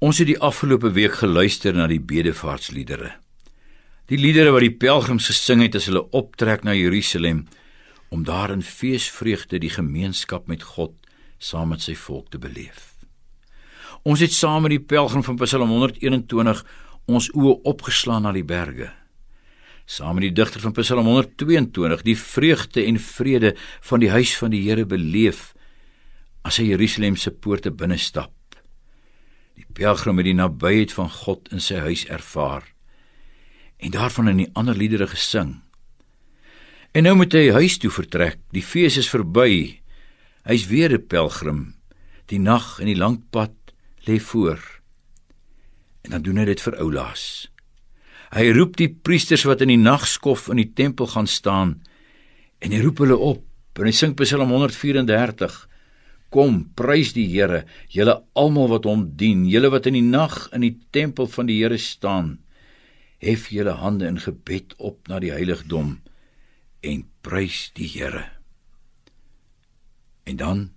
Ons het die afgelope week geluister na die bedevaartsliedere. Die liedere wat die pelgrims gesing het as hulle optrek na Jerusalem om daar in feesvreugde die gemeenskap met God saam met sy volk te beleef. Ons het saam met die pelgrim van Psalm 121 ons oë opgeslaan na die berge. Saam met die digter van Psalm 122 die vreugde en vrede van die huis van die Here beleef as hy Jerusalem se poorte binne stap. Die pelgrim het die nabyheid van God in sy huis ervaar en daarvan in die ander liedere gesing. En nou moet hy huis toe vertrek. Die fees is verby. Hy's weer 'n pelgrim. Die nag en die lang pad lê voor. En dan doen hy dit vir oulaas. Hy roep die priesters wat in die nagskof in die tempel gaan staan en hy roep hulle op. En hy sing Psalm 134. Kom, prys die Here, julle almal wat hom dien, julle wat in die nag in die tempel van die Here staan. Hef julle hande in gebed op na die heiligdom en prys die Here. En dan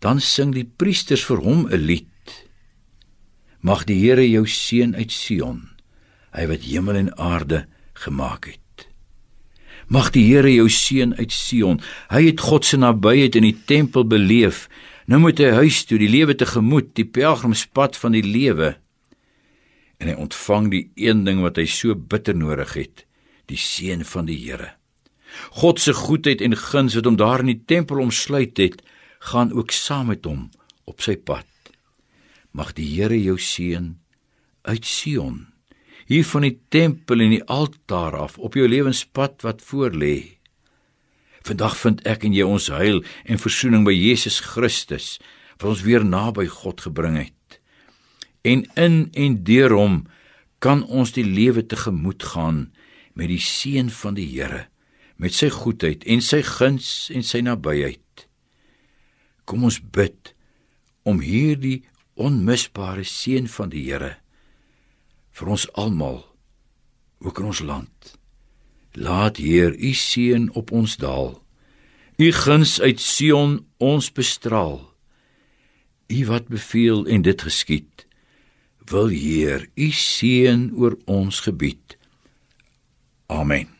dan sing die priesters vir hom 'n lied. Mag die Here jou seën uit Sion, hy wat hemel en aarde gemaak het. Mag die Here jou seën uit Sion. Hy het God se nabyheid in die tempel beleef. Nou moet hy huis toe, die lewe tegemoet, die pelgrimspad van die lewe. En hy ontvang die een ding wat hy so bitter nodig het, die seën van die Here. God se goedheid en guns wat hom daar in die tempel omsluit het, gaan ook saam met hom op sy pad. Mag die Here jou seën uit Sion hier van die tempel en die altaar af op jou lewenspad wat voorlê. Vandag vind ek en jy ons heil en verzoening by Jesus Christus wat ons weer naby God gebring het. En in en deur hom kan ons die lewe tegemoet gaan met die seën van die Here, met sy goedheid en sy guns en sy nabyheid. Kom ons bid om hierdie onmisbare seën van die Here vir ons almal ook in ons land. Laat Heer u seën op ons daal. U guns uit Sion ons bestraal. U wat beveel en dit geskied. Wil Heer u seën oor ons gebied. Amen.